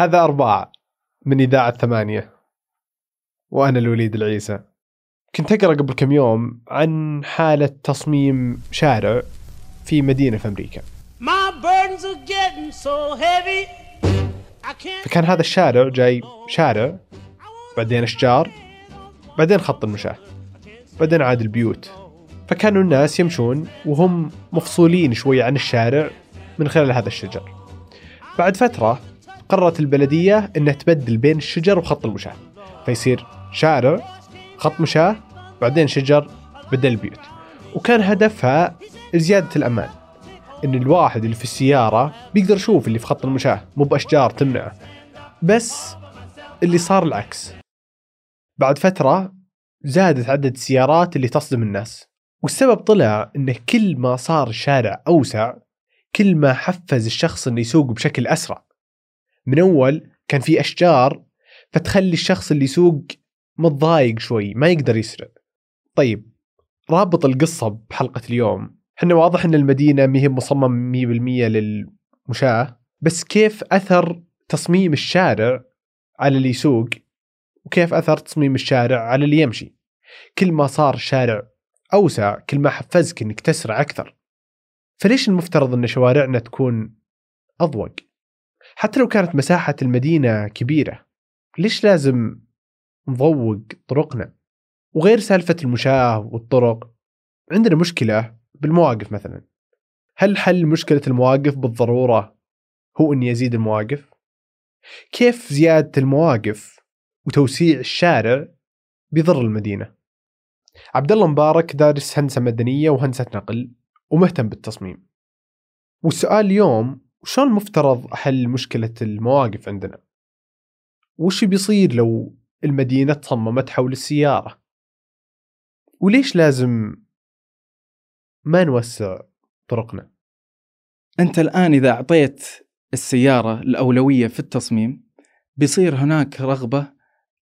هذا أربعة من إذاعة ثمانية وأنا الوليد العيسى. كنت أقرأ قبل كم يوم عن حالة تصميم شارع في مدينة في أمريكا. فكان هذا الشارع جاي شارع بعدين أشجار بعدين خط المشاة بعدين عاد البيوت. فكانوا الناس يمشون وهم مفصولين شوي عن الشارع من خلال هذا الشجر. بعد فترة قررت البلدية أنها تبدل بين الشجر وخط المشاة. فيصير شارع خط مشاة بعدين شجر بدل البيوت وكان هدفها زيادة الأمان. إن الواحد اللي في السيارة بيقدر يشوف اللي في خط المشاة مو بأشجار تمنعه. بس اللي صار العكس. بعد فترة زادت عدد السيارات اللي تصدم الناس. والسبب طلع انه كل ما صار الشارع أوسع كل ما حفز الشخص إنه يسوق بشكل أسرع. من أول كان في أشجار فتخلي الشخص اللي يسوق متضايق شوي ما يقدر يسرع طيب رابط القصة بحلقة اليوم. إحنا واضح إن المدينة ما هي مصمم 100% للمشاة بس كيف أثر تصميم الشارع على اللي يسوق؟ وكيف أثر تصميم الشارع على اللي يمشي؟ كل ما صار الشارع أوسع كل ما حفزك إنك تسرع أكثر. فليش المفترض إن شوارعنا تكون أضوق؟ حتى لو كانت مساحة المدينة كبيرة ليش لازم نضوق طرقنا وغير سالفة المشاة والطرق عندنا مشكلة بالمواقف مثلا هل حل مشكلة المواقف بالضرورة هو أني أزيد المواقف؟ كيف زيادة المواقف وتوسيع الشارع بيضر المدينة؟ عبد الله مبارك دارس هندسة مدنية وهندسة نقل ومهتم بالتصميم والسؤال اليوم شلون المفترض أحل مشكلة المواقف عندنا؟ وش بيصير لو المدينة تصممت حول السيارة؟ وليش لازم ما نوسع طرقنا أنت الآن إذا أعطيت السيارة الأولوية في التصميم بيصير هناك رغبة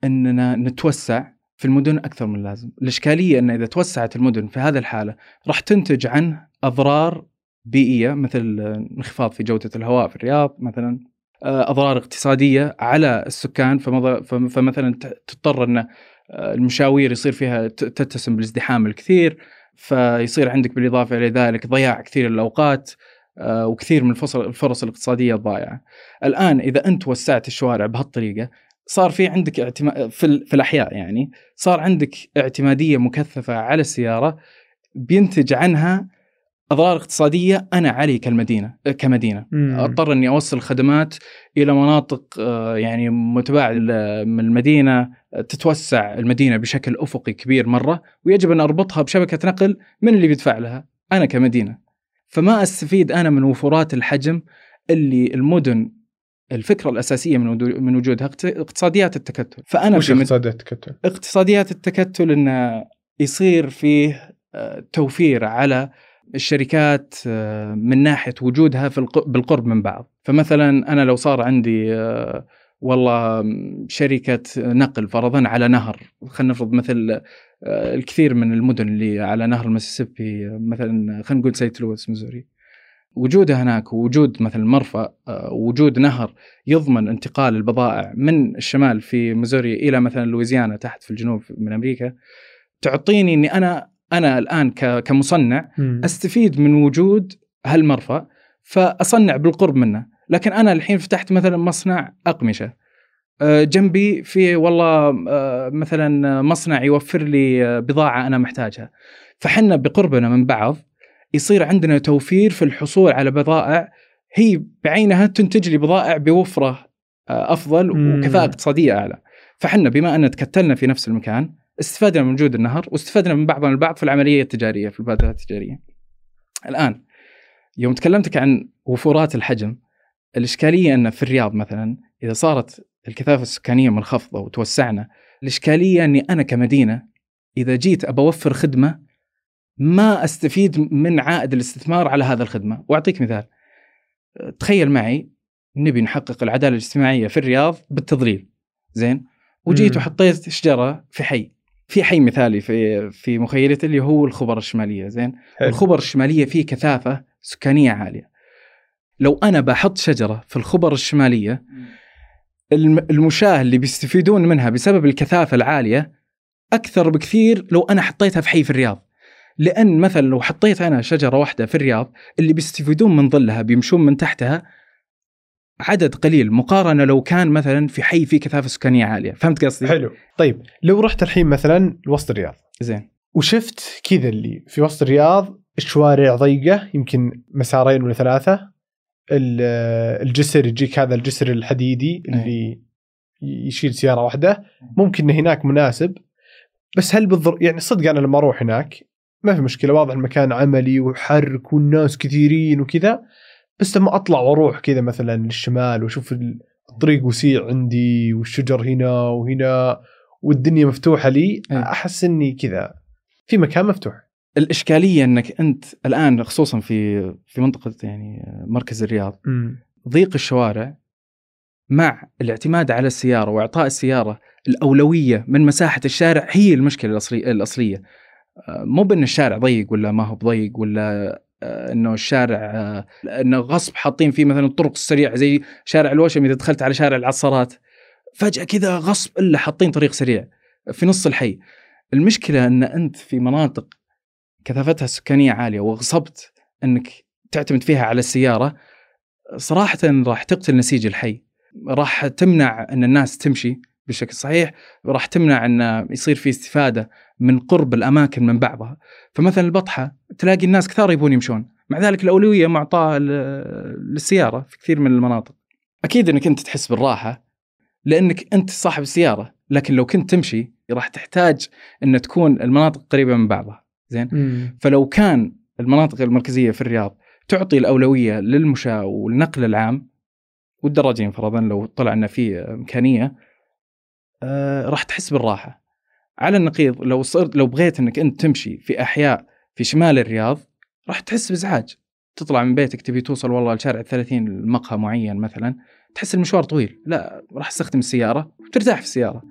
إننا نتوسع في المدن أكثر من اللازم، الإشكالية إن إذا توسعت المدن في هذه الحالة راح تنتج عنه أضرار بيئية مثل انخفاض في جودة الهواء في الرياض مثلا آه، أضرار اقتصادية على السكان فمثلا تضطر إن آه، المشاوير يصير فيها تتسم بالازدحام الكثير فيصير عندك بالإضافة إلى ذلك ضياع كثير الأوقات آه، وكثير من الفرص الاقتصادية الضائعه. الآن إذا أنت وسعت الشوارع بهالطريقة صار في عندك اعتما... في. في الأحياء يعني صار عندك اعتمادية مكثفة على السيارة بينتج عنها أضرار اقتصادية أنا علي كالمدينة كمدينة أضطر إني أوصل خدمات إلى مناطق آه، يعني متباعدة من المدينة تتوسع المدينة بشكل أفقي كبير مرة ويجب أن أربطها بشبكة نقل من اللي بيدفع لها؟ أنا كمدينة. فما أستفيد أنا من وفرات الحجم اللي المدن الفكرة الأساسية من من وجودها اقت- اقتصاديات التكتل، فأنا وش في مد- اقتصاد التكتل؟ اقتصاديات التكتل إنه يصير فيه آه، توفير على الشركات آه، من ناحية وجودها في الق- بالقرب من بعض، فمثلا أنا لو صار عندي آه، والله شركة نقل فرضا على نهر، خلينا نفرض مثل آه، الكثير من المدن اللي على نهر المسيسيبي مثلا خلينا نقول سيت لويس ميزوري. وجودها هناك ووجود مثلا مرفأ وجود نهر يضمن انتقال البضائع من الشمال في ميزوري إلى مثلا لويزيانا تحت في الجنوب من أمريكا تعطيني إني أنا أنا الآن كمصنع أستفيد من وجود هالمرفأ فأصنع بالقرب منه، لكن أنا الحين فتحت مثلا مصنع أقمشة آه، جنبي في والله آه، مثلا مصنع يوفر لي آه، بضاعة أنا محتاجها. فحنا بقربنا من بعض يصير عندنا توفير في الحصول على بضائع هي بعينها تنتج لي بضائع بوفرة أفضل. وكفاءة اقتصادية أعلى. فحنا بما أن تكتلنا في نفس المكان استفدنا من وجود النهر واستفدنا من بعضنا البعض في العملية التجارية في البادرات التجارية. الآن يوم تكلمتك عن وفورات الحجم الإشكالية أن في الرياض مثلا إذا صارت الكثافة السكانية منخفضه وتوسعنا الإشكالية أني أنا كمدينة إذا جيت أبى أوفر خدمة ما أستفيد من عائد الاستثمار على هذا الخدمة. وأعطيك مثال. تخيل معي نبي نحقق العدالة الاجتماعية في الرياض بالتضليل. زين؟ وجيت. وحطيت شجرة في حي. في حي مثالي في في مخيلتي اللي هو الخبر الشمالية زين؟ حلو. الخبر الشمالية فيه كثافة سكانية عالية. لو أنا بحط شجرة في الخبر الشمالية الم- المشاة اللي بيستفيدون منها بسبب الكثافة العالية أكثر بكثير لو أنا حطيتها في حي في الرياض. لأن مثلا لو حطيت أنا شجرة واحدة في الرياض اللي بيستفيدون من ظلها بيمشون من تحتها عدد قليل مقارنة لو كان مثلا في حي فيه كثافة سكانية عالية. فهمت قصدي؟ حلو. طيب لو رحت الحين مثلا لوسط الرياض. زين. وشفت كذا اللي في وسط الرياض الشوارع ضيقة يمكن مسارين ولا ثلاثة. ال- الجسر يجيك هذا الجسر الحديدي اللي يشيل سيارة واحدة. ممكن إن هناك مناسب. بس هل بالضر يعني صدق أنا لما أروح هناك ما في مشكلة واضح المكان عملي وحرك والناس كثيرين وكذا. بس لما أطلع وأروح كذا مثلا للشمال وأشوف الطريق وسيع عندي والشجر هنا وهنا والدنيا مفتوحة لي أي. أحس إني كذا في مكان مفتوح. الإشكالية أنك أنت الآن خصوصا في في منطقة يعني مركز الرياض ضيق الشوارع مع الاعتماد على السيارة وإعطاء السيارة الأولوية من مساحة الشارع هي المشكلة الأصلي- الأصلية. آه، مو بأن الشارع ضيق ولا ما هو بضيق ولا إنه الشارع آه، انه غصب حاطين فيه مثلا الطرق السريعة زي شارع الوشم إذا دخلت على شارع العصارات. فجأة كذا غصب إلا حاطين طريق سريع في نص الحي. المشكلة إن أنت في مناطق كثافتها السكانية عالية وغصبت إنك تعتمد فيها على السيارة صراحة راح تقتل نسيج الحي. راح تمنع إن الناس تمشي. بشكل صحيح راح تمنع إن يصير في استفادة من قرب الأماكن من بعضها. فمثلا البطحة تلاقي الناس كثار يبون يمشون مع ذلك الأولوية معطاه للسيارة في كثير من المناطق. أكيد إنك أنت تحس بالراحة لأنك أنت صاحب السيارة لكن لو كنت تمشي راح تحتاج إن تكون المناطق قريبة من بعضها. زين؟ فلو كان المناطق المركزية في الرياض تعطي الأولوية للمشاة والنقل العام والدراجين فرضا لو طلع ان في إمكانية آه راح تحس بالراحة. على النقيض لو صرت لو بغيت إنك أنت تمشي في أحياء في شمال الرياض راح تحس بإزعاج. تطلع من بيتك تبي توصل والله لشارع 30 لمقهى معين مثلا تحس المشوار طويل. لا راح تستخدم السيارة وترتاح في السيارة.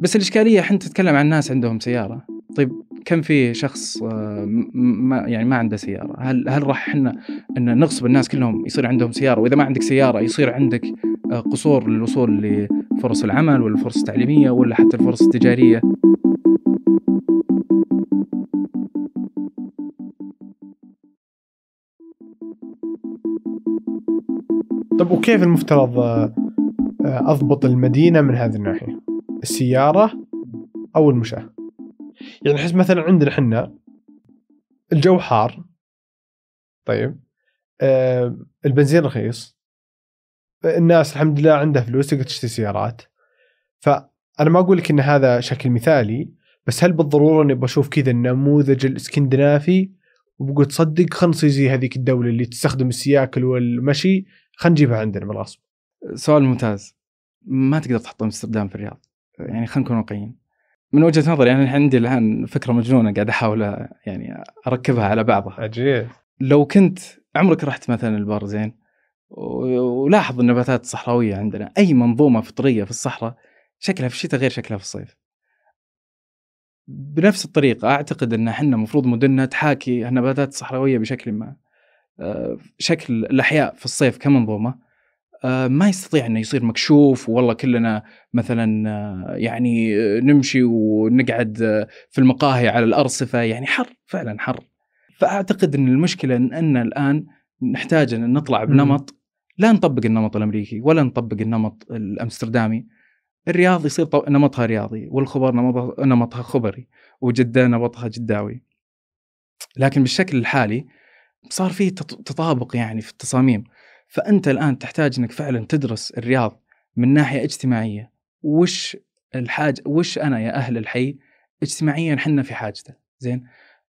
بس الإشكالية إحنا تتكلم عن ناس عندهم سيارة. طيب كم في شخص آه، ما يعني ما عنده سيارة؟ هل هل راح إحنا إن نغصب الناس كلهم يصير عندهم سيارة؟ وإذا ما عندك سيارة يصير عندك آه، قصور للوصول لفرص العمل ولا الفرص التعليميه ولا حتى الفرص التجارية طب وكيف المفترض آه، آه، أضبط المدينة من هذه الناحية؟ السيارة أو المشاة؟ يعني احس مثلا عندنا إحنا الجو حار طيب آه، البنزين رخيص الناس الحمد لله عندها فلوس تقدر تشتري سيارات. فأنا ما أقول لك إن هذا شكل مثالي بس هل بالضرورة إني بشوف كذا النموذج الإسكندنافي؟ وبقول تصدق خلينا نصير زي هذيك الدولة اللي تستخدم السياكل والمشي خلينا نجيبها عندنا بالغصب سؤال ممتاز. ما تقدر تحط أمستردام في الرياض. يعني خلينا نكون واقعيين. من وجهة نظري أنا عندي الآن فكرة مجنونة قاعد أحاول يعني أركبها على بعضها. عجيب. لو كنت عمرك رحت مثلا البر زين؟ ولاحظ النباتات الصحراوية عندنا أي منظومة فطرية في الصحراء شكلها في الشتاء غير شكلها في الصيف. بنفس الطريقة أعتقد إن إحنا المفروض مدننا تحاكي النباتات الصحراوية بشكل ما. آه، شكل الأحياء في الصيف كمنظومة. آه، ما يستطيع إنه يصير مكشوف والله كلنا مثلا آه، يعني نمشي ونقعد في المقاهي على الأرصفة يعني حر فعلا حر. فأعتقد إن المشكلة ان, أن الآن نحتاج إن نطلع بنمط لا نطبق النمط الأمريكي ولا نطبق النمط الأمستردامي. الرياض يصير نمطها رياضي والخبر نمطها خبري وجدة نمطها جداوي. لكن بالشكل الحالي صار في تط- تطابق يعني في التصاميم. فأنت الآن تحتاج إنك فعلا تدرس الرياض من ناحية اجتماعية. وش الحاجة وش أنا يا أهل الحي؟ اجتماعيا حنا في حاجته. زين؟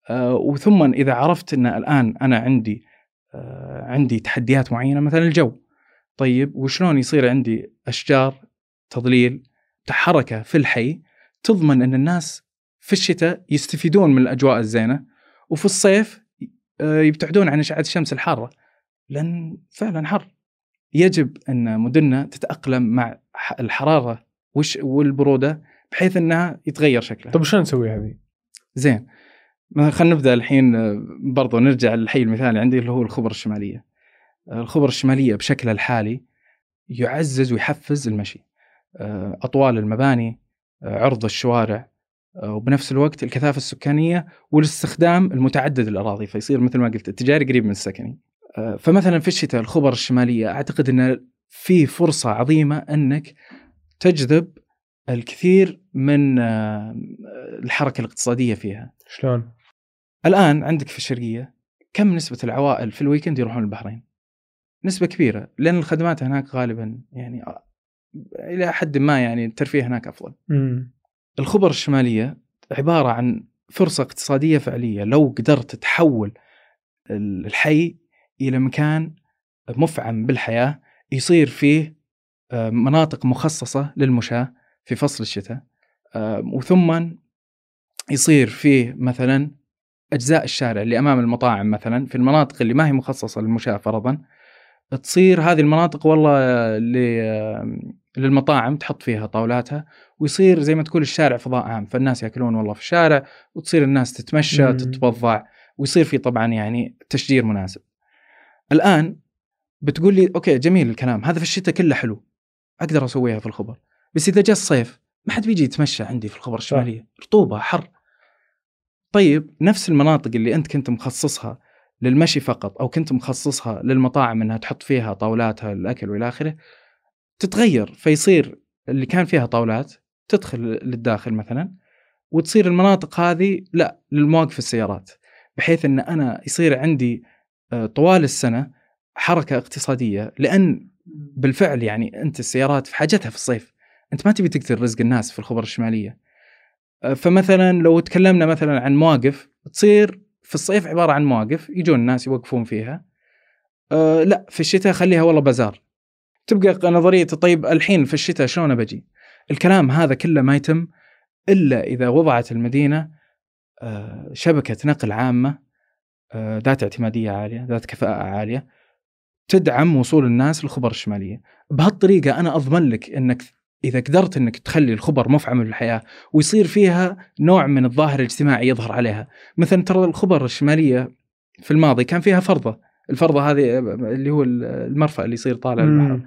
آه وثم إذا عرفت إن الآن أنا عندي عندي تحديات معينة مثلا الجو. طيب وشلون يصير عندي أشجار تضليل حركه في الحي تضمن إن الناس في الشتاء يستفيدون من الأجواء الزينة وفي الصيف آه، يبتعدون عن أشعة الشمس الحارة. لأن فعلا حر. يجب أن مدننا تتأقلم مع الحرارة والبرودة بحيث إنها يتغير شكلها. طب وشلون نسوي هذه؟ زين. خلينا نبدأ الحين آه، برضو نرجع للحي المثالي عندي اللي هو الخبر الشمالية. آه، الخبر الشمالية بشكلها الحالي يعزز ويحفز المشي آه، أطوال المباني عرض الشوارع وبنفس الوقت الكثافة السكانية والاستخدام المتعدد الأراضي فيصير مثل ما قلت التجاري قريب من السكني فمثلا في الشتاء الخبر الشمالية أعتقد إن في فرصة عظيمة أنك تجذب الكثير من الحركة الاقتصادية فيها شلون؟ الآن عندك في الشرقية كم نسبة العوائل في الويكند يروحون البحرين؟ نسبة كبيرة لأن الخدمات هناك غالبا يعني آه، إلى حد ما يعني الترفيه هناك أفضل. امم الخبر الشمالية عبارة عن فرصة اقتصادية فعلية. لو قدرت تحول الحي إلى مكان مفعم بالحياة يصير فيه آه، مناطق مخصصة للمشاة في فصل الشتاء آه، وثم يصير فيه مثلا أجزاء الشارع اللي أمام المطاعم مثلا في المناطق اللي ما هي مخصصة للمشاة فرضا تصير هذه المناطق والله للمطاعم تحط فيها طاولاتها ويصير زي ما تقول الشارع فضاء عام فالناس يأكلون والله في الشارع وتصير الناس تتمشى مم. تتبضع ويصير في طبعا يعني تشجير مناسب. الآن بتقول لي أوكي جميل الكلام هذا في الشتاء كله حلو أقدر أسويها في الخبر بس إذا جاء الصيف ما حد بيجي يتمشى عندي في الخبر الشمالية رطوبة حر طيب نفس المناطق اللي أنت كنت مخصصها للمشي فقط أو كنت مخصصها للمطاعم إنها تحط فيها طاولاتها الأكل وإلى آخره تتغير فيصير اللي كان فيها طاولات تدخل للداخل مثلا وتصير المناطق هذه لا للمواقف السيارات بحيث إن أنا يصير عندي آه، طوال السنة حركة اقتصادية لأن بالفعل يعني أنت السيارات في حاجتها في الصيف أنت ما تبي تقتل رزق الناس في الخبر الشمالية. فمثلا لو تكلمنا مثلا عن مواقف تصير في الصيف عبارة عن مواقف يجون الناس يوقفون فيها. أه لا في الشتاء خليها والله بازار. تبقى نظريه طيب الحين في الشتاء شلون بجي الكلام هذا كله ما يتم إلا إذا وضعت المدينة آه، شبكة نقل عامة آه، ذات اعتمادية عالية ذات كفاءة عالية تدعم وصول الناس للخبر الشمالية. بهالطريقة أنا أضمن لك إنك إذا قدرت إنك تخلي الخبر مفعم للحياة ويصير فيها نوع من الظاهر الاجتماعي يظهر عليها. مثلا ترى الخبر الشمالية في الماضي كان فيها فرضة الفرضة هذه اللي هو المرفأ اللي يصير طالع البحر.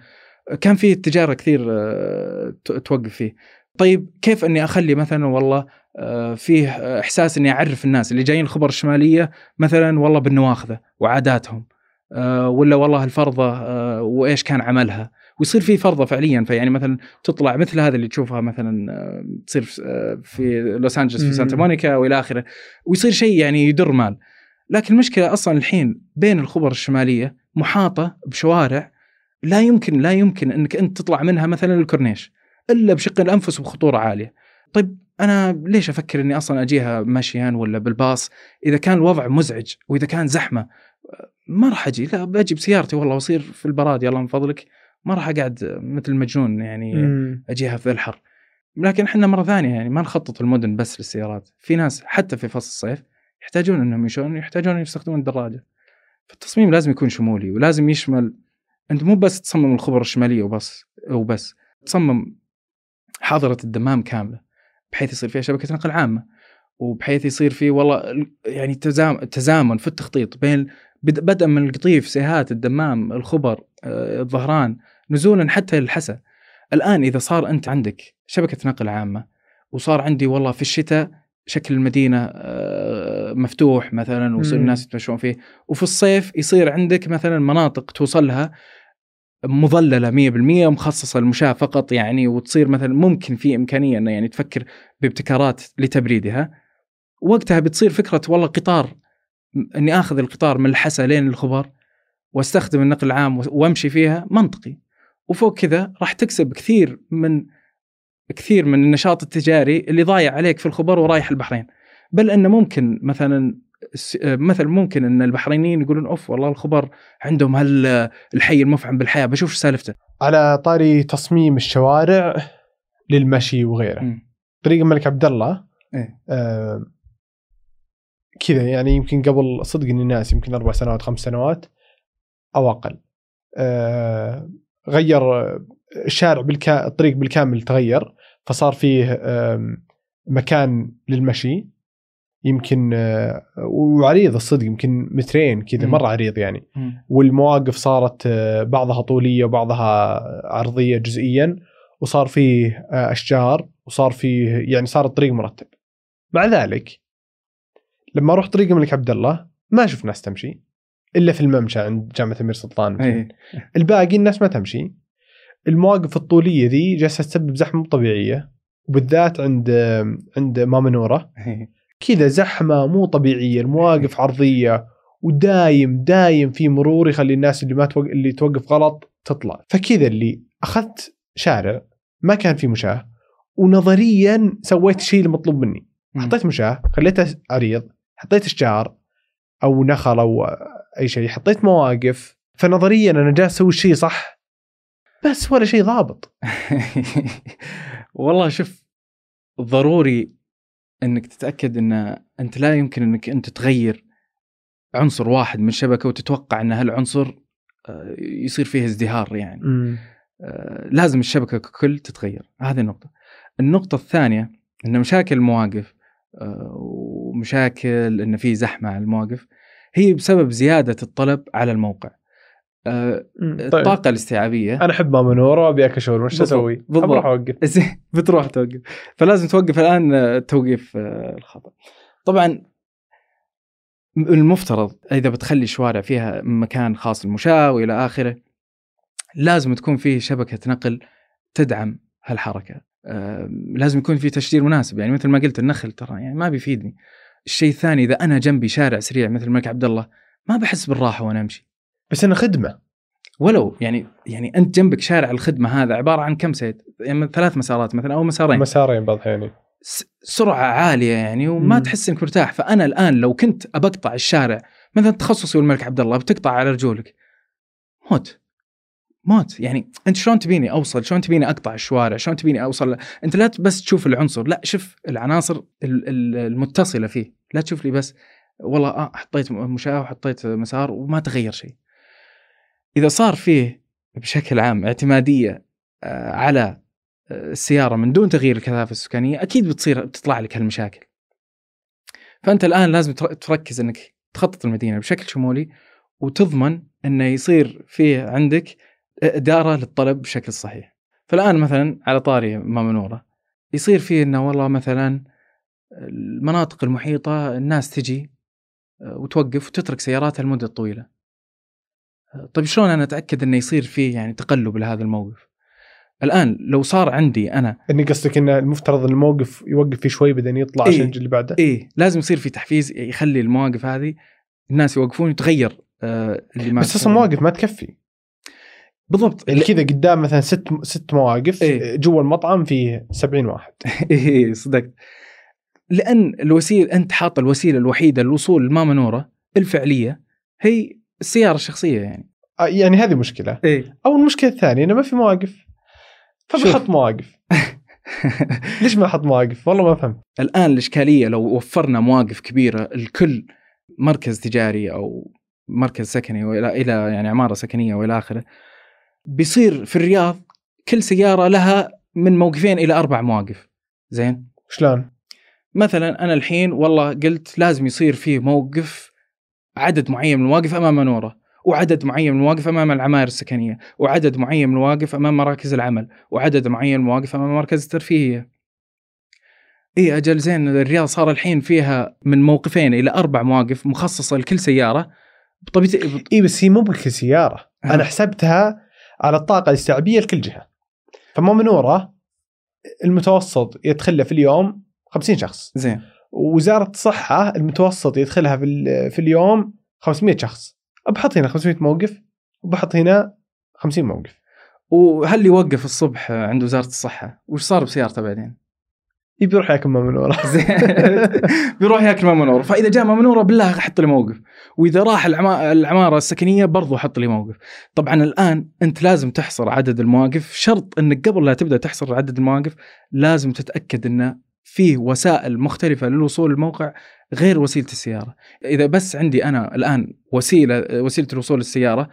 كان فيه التجاره كثير آه، توقف فيه. طيب كيف إني أخلي مثلا والله آه، فيه إحساس إني أعرف الناس اللي جايين الخبر الشمالية مثلا والله بالنواخذة وعاداتهم آه، ولا والله الفرضة وإيش كان عملها؟ ويصير في فرضة فعليا. فيعني مثلا تطلع مثل هذا اللي تشوفها مثلا آه، تصير في- آه، لوس انجلوس في. سانتا مونيكا وإلى آخره. ويصير شيء يعني يدر مال. لكن المشكلة أصلا الحين بين الخبر الشمالية محاطة بشوارع لا يمكن لا يمكن إنك أنت تطلع منها مثلا الكورنيش إلا بشق الأنفس وبخطوره عالية. طيب أنا ليش أفكر إني أصلا أجيها مشيا ولا بالباص؟ إذا كان الوضع مزعج وإذا كان زحمة ما راح أجي. لا بأجي بسيارتي والله وأصير في البراد. يلا من فضلك. ما راح أقعد مثل المجنون يعني مم. أجيها في الحر. لكن إحنا مرة ثانية يعني ما نخطط المدن بس للسيارات. في ناس حتى في فصل الصيف يحتاجون إنهم يمشون يحتاجون يستخدمون الدراجة. فالتصميم لازم يكون شمولي ولازم يشمل أنت مو بس تصمم الخبر الشمالية وبس وبس. تصمم حاضرة الدمام كاملة بحيث يصير فيها شبكة نقل عامة وبحيث يصير في والله يعني تزام تزامن في التخطيط بين بد- بدءا من القطيف سيهات الدمام الخبر آه، الظهران. نزولا حتى الحسا الآن إذا صار أنت عندك شبكة نقل عامة وصار عندي والله في الشتاء شكل المدينة آه، مفتوح مثلا ويصير. الناس يتمشون فيه وفي الصيف يصير عندك مثلا مناطق توصل لها مظللة 100% مخصصة للمشاة فقط يعني وتصير مثلا ممكن في إمكانية إنه يعني تفكر بابتكارات لتبريدها. وقتها بتصير فكرة والله قطار إني آخذ القطار من الحسا لين الخبر وأستخدم النقل العام وأمشي فيها منطقي. وفوق كذا راح تكسب كثير من كثير من النشاط التجاري اللي ضايع عليك في الخبر ورايح البحرين. بل أنه ممكن مثلا مثلا ممكن أن البحرينيين يقولون أوف والله الخبر عندهم هال الحي المفعم بالحياة. بشوف سالفته. على طاري تصميم الشوارع للمشي وغيره. مم. طريق الملك عبد الله إيه. آه كذا. يعني يمكن قبل صدق إني ناس يمكن أربع سنوات خمس سنوات أو أقل. آه غير الشارع بالكا الطريق بالكامل تغير فصار فيه مكان للمشي يمكن آه، وعريض الصدق يمكن مترين كذا. مرة عريض يعني. والمواقف صارت آه، بعضها طولية وبعضها عرضية جزئيا وصار فيه آه، أشجار وصار فيه يعني صار الطريق مرتب مع ذلك لما أروح طريق الملك عبد الله ما أشوف ناس تمشي إلا في الممشى عند جامعة الامير سلطان. إيه. الباقي الناس ما تمشي. المواقف الطولية ذي جالسة تسبب زحمة مو طبيعية وبالذات عند عند ماما نوره إيه. كذا زحمة مو طبيعية المواقف عرضية ودايم دايم في مرور يخلي الناس اللي ما توقف اللي توقف غلط تطلع. فكذا اللي أخذت شارع ما كان فيه مشاة ونظريا سويت الشيء المطلوب مني. حطيت مشاة خليته عريض حطيت اشجار أو نخل أو أي شيء. حطيت مواقف فنظريا أنا جالس أسوي الشيء صح بس ولا شيء ضابط. والله شوف ضروري إنك تتأكد إن أنت لا يمكن إنك أنت تغير عنصر واحد من الشبكه وتتوقع إن هالعنصر آه، يصير فيه ازدهار يعني. آه، لازم الشبكة ككل تتغير. هذه النقطة. النقطة الثانية إن مشاكل المواقف آه، ومشاكل إن في زحمة على المواقف هي بسبب زيادة الطلب على الموقع. آه، طيب. الطاقة الاستيعابية. أنا أحب ماما نوره وابي أكل شاورما إيش. أسوي؟ بروح أوقف. بتروح توقف. فلازم توقف الآن آه، توقيف آه، الخطأ. طبعا المفترض إذا بتخلي الشوارع فيها مكان خاص للمشاة وإلى آخره لازم تكون فيه شبكة نقل تدعم هالحركة. آه، لازم يكون في تشجير مناسب. يعني مثل ما قلت النخل ترى يعني ما بيفيدني. الشيء الثاني إذا أنا جنبي شارع سريع مثل الملك عبد الله ما بحس بالراحة وأنا أمشي. بس أنا خدمة. ولو يعني يعني أنت جنبك شارع الخدمة هذا عبارة عن كم سيد؟ يعني ثلاث مسارات مثلا أو مسارين. مسارين بعض الاحيان س- سرعة عالية يعني وما مم. تحس إنك مرتاح. فأنا الآن لو كنت أبقطع الشارع مثلا تخصصي والملك عبد الله بتقطع على رجولك. موت. موت يعني أنت شلون تبيني أوصل؟ شلون تبيني أقطع الشوارع؟ شلون تبيني أوصل؟ أنت لا بس تشوف العنصر لا شوف العناصر ال- ال- المتصلة فيه. لا تشوف لي بس والله آه حطيت مشاة وحطيت مسار وما تغير شيء. إذا صار فيه بشكل عام اعتمادية آه، على آه، السيارة من دون تغيير الكثافة السكانية أكيد بتصير بتطلع لك هالمشاكل. فأنت الآن لازم تر- تركز إنك تخطط المدينة بشكل شمولي وتضمن إنه يصير فيه عندك إدارة للطلب بشكل صحيح. فالآن مثلا على طاري ماما نوره يصير فيه إنه والله مثلا المناطق المحيطة الناس تجي آه، وتوقف وتترك سياراتها لمدة طويلة. آه، طيب شلون أنا أتأكد إنه يصير فيه يعني تقلب لهذا الموقف؟ الآن لو صار عندي أنا اني قصدك إن المفترض إن الموقف يوقف فيه شوي بعدين يطلع إيه. عشان اللي بعده إيه لازم يصير في تحفيز يخلي المواقف هذه الناس يوقفون يتغير آه اللي ما بس أصلا مواقف ما تكفي بالضبط. اللي كذا قدام مثلا ست ست مواقف إيه. جوا المطعم فيه 70 واحد. إيه صدقت لأن الوسيلة أنت حاط الوسيلة الوحيدة للوصول لماما نوره الفعلية هي السيارة الشخصية يعني. آه، يعني هذه مشكلة. إيه. أو المشكلة الثانية إنه ما في مواقف. فبحط. مواقف. ليش ما أحط مواقف؟ والله ما فهمت الآن الإشكالية لو وفرنا مواقف كبيرة لكل مركز تجاري أو مركز سكني والى إلى يعني عمارة سكنية وإلى آخره بيصير في الرياض كل سيارة لها من موقفين إلى أربع مواقف. زين؟ شلون؟ مثلا أنا الحين والله قلت لازم يصير فيه موقف عدد معين من المواقف أمام نورة وعدد معين من المواقف أمام العماير السكنية وعدد معين من المواقف أمام مراكز العمل وعدد معين من المواقف أمام مراكز الترفيهية. إي أجل زين الرياض صار الحين فيها من موقفين إلى أربع مواقف مخصصة لكل سيارة. بطبيعه إي بس هي مو بكل سيارة. أنا حسبتها على الطاقة الإستيعابية لكل جهة. فما منوره المتوسط يدخله في اليوم 50 شخص. زين. وزارة الصحة المتوسط يدخلها في في اليوم 500 شخص. بحط هنا 500 موقف وبحط هنا 50 موقف. وهل يوقف الصبح عند وزارة الصحة؟ وش صار بسيارته بعدين؟ يبي يروح ياكل ما منوره زين. بيروح ياكل ماما نوره فإذا جاء ماما نوره بالله حط لي موقف. وإذا راح العما... العمارة السكنية برضو حط لي موقف. طبعا الآن أنت لازم تحصر عدد المواقف. شرط إنك قبل لا تبدأ تحصر عدد المواقف لازم تتأكد انه فيه وسائل مختلفة للوصول للموقع غير وسيلة السيارة. إذا بس عندي أنا الآن وسيلة وسيلة الوصول للسيارة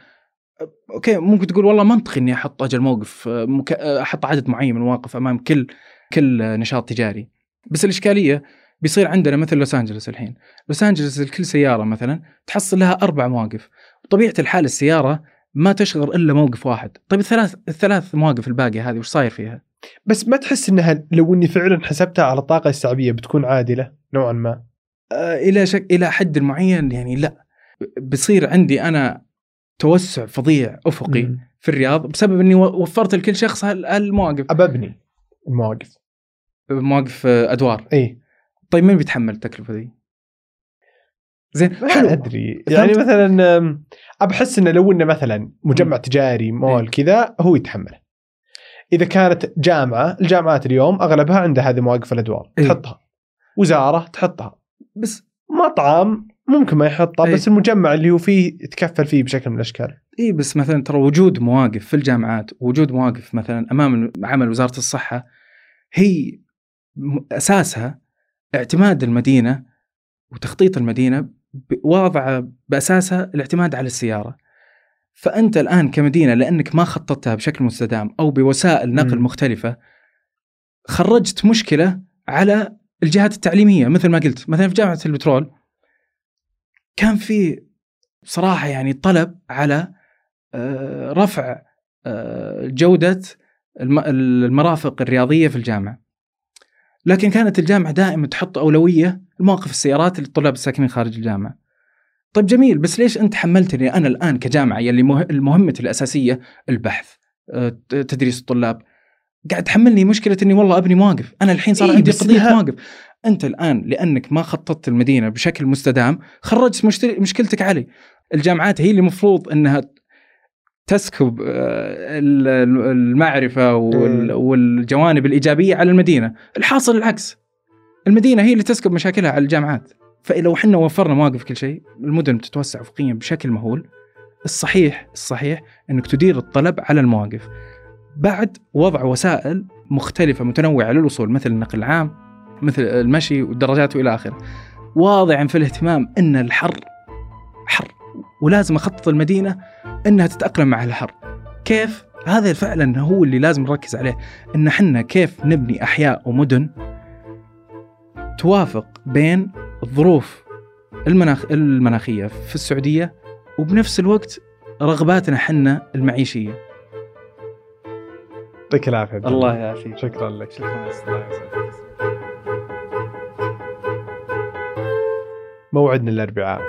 okay ممكن تقول والله منطقي إني أحط أجل موقف. أحط عدد معين من المواقف أمام كل كل نشاط تجاري. بس الإشكالية بيصير عندنا مثل لوس انجلوس الحين. لوس انجلوس لكل سيارة مثلا تحصل لها أربع مواقف. بطبيعه الحال السيارة ما تشغل إلا موقف واحد. طيب الثلاث الثلاث مواقف الباقية هذه وش صاير فيها؟ بس ما تحس إنها لو إني فعلا حسبتها على الطاقة الشعبيه بتكون عادلة نوعا ما؟ آه إلى شك إلى حد معين يعني لا. بصير عندي أنا توسع فظيع أفقي مم. في الرياض بسبب إني وفرت لكل شخص هال- هالمواقف. أبى أبني. المواقف. مواقف آه، أدوار. اي طيب مين بيتحمل التكلفة دي؟ زين ما حلو. أدري. يعني؟ مثلا ابحس إنه لو إنه مثلا مجمع تجاري مول إيه. كذا هو يتحمله إذا كانت جامعة الجامعات اليوم أغلبها عندها هذه مواقف الأدوار. إيه. تحطها. وزارة تحطها. بس مطعم ممكن ما يحطها إيه. بس المجمع اللي هو فيه يتكفل فيه بشكل من الأشكال. اي بس مثلا ترى وجود مواقف في الجامعات وجود مواقف مثلا أمام عمل وزارة الصحة هي م- أساسها اعتماد المدينة وتخطيط المدينة واضعه بأساسها الاعتماد على السيارة. فأنت الآن كمدينة لأنك ما خططتها بشكل مستدام أو بوسائل نقل مم. مختلفة خرجت مشكلة على الجهات التعليمية مثل ما قلت مثلا في جامعة البترول كان في صراحة يعني طلب على آه، رفع آه، جودة المرافق الرياضية في الجامعة. لكن كانت الجامعة دائما تحط أولوية لمواقف السيارات للطلاب الساكنين خارج الجامعة. طيب جميل بس ليش أنت حملتني أنا الآن كجامعة يلي مه- مهمتي الأساسية البحث آه، تدريس الطلاب قاعد تحملني مشكلة إني والله أبني مواقف، أنا الحين صار إيه، عندي قضية مواقف. أنت الآن لأنك ما خططت المدينة بشكل مستدام خرجت مشكلتك علي. الجامعات هي اللي المفروض إنها تسكب آه، ال- المعرفة وال-. والجوانب الإيجابية على المدينة، الحاصل العكس. المدينة هي اللي تسكب مشاكلها على الجامعات. فلو إحنا وفرنا مواقف كل شيء، المدن بتتوسع افقيا بشكل مهول. الصحيح الصحيح إنك تدير الطلب على المواقف. بعد وضع وسائل مختلفة متنوعة للوصول مثل النقل العام، مثل المشي والدراجات وإلى آخره. واضعا في الاهتمام إن الحر حر ولازم أخطط المدينة إنها تتأقلم مع الحر. كيف؟ هذا فعلا هو اللي لازم نركز عليه إن إحنا كيف نبني أحياء ومدن توافق بين الظروف المناخ المناخية في السعودية وبنفس الوقت رغباتنا حنا المعيشية. يعطيك العافية الله. يعافيك. شكرا لك شكرا الله يسعدك. موعدنا الأربعاء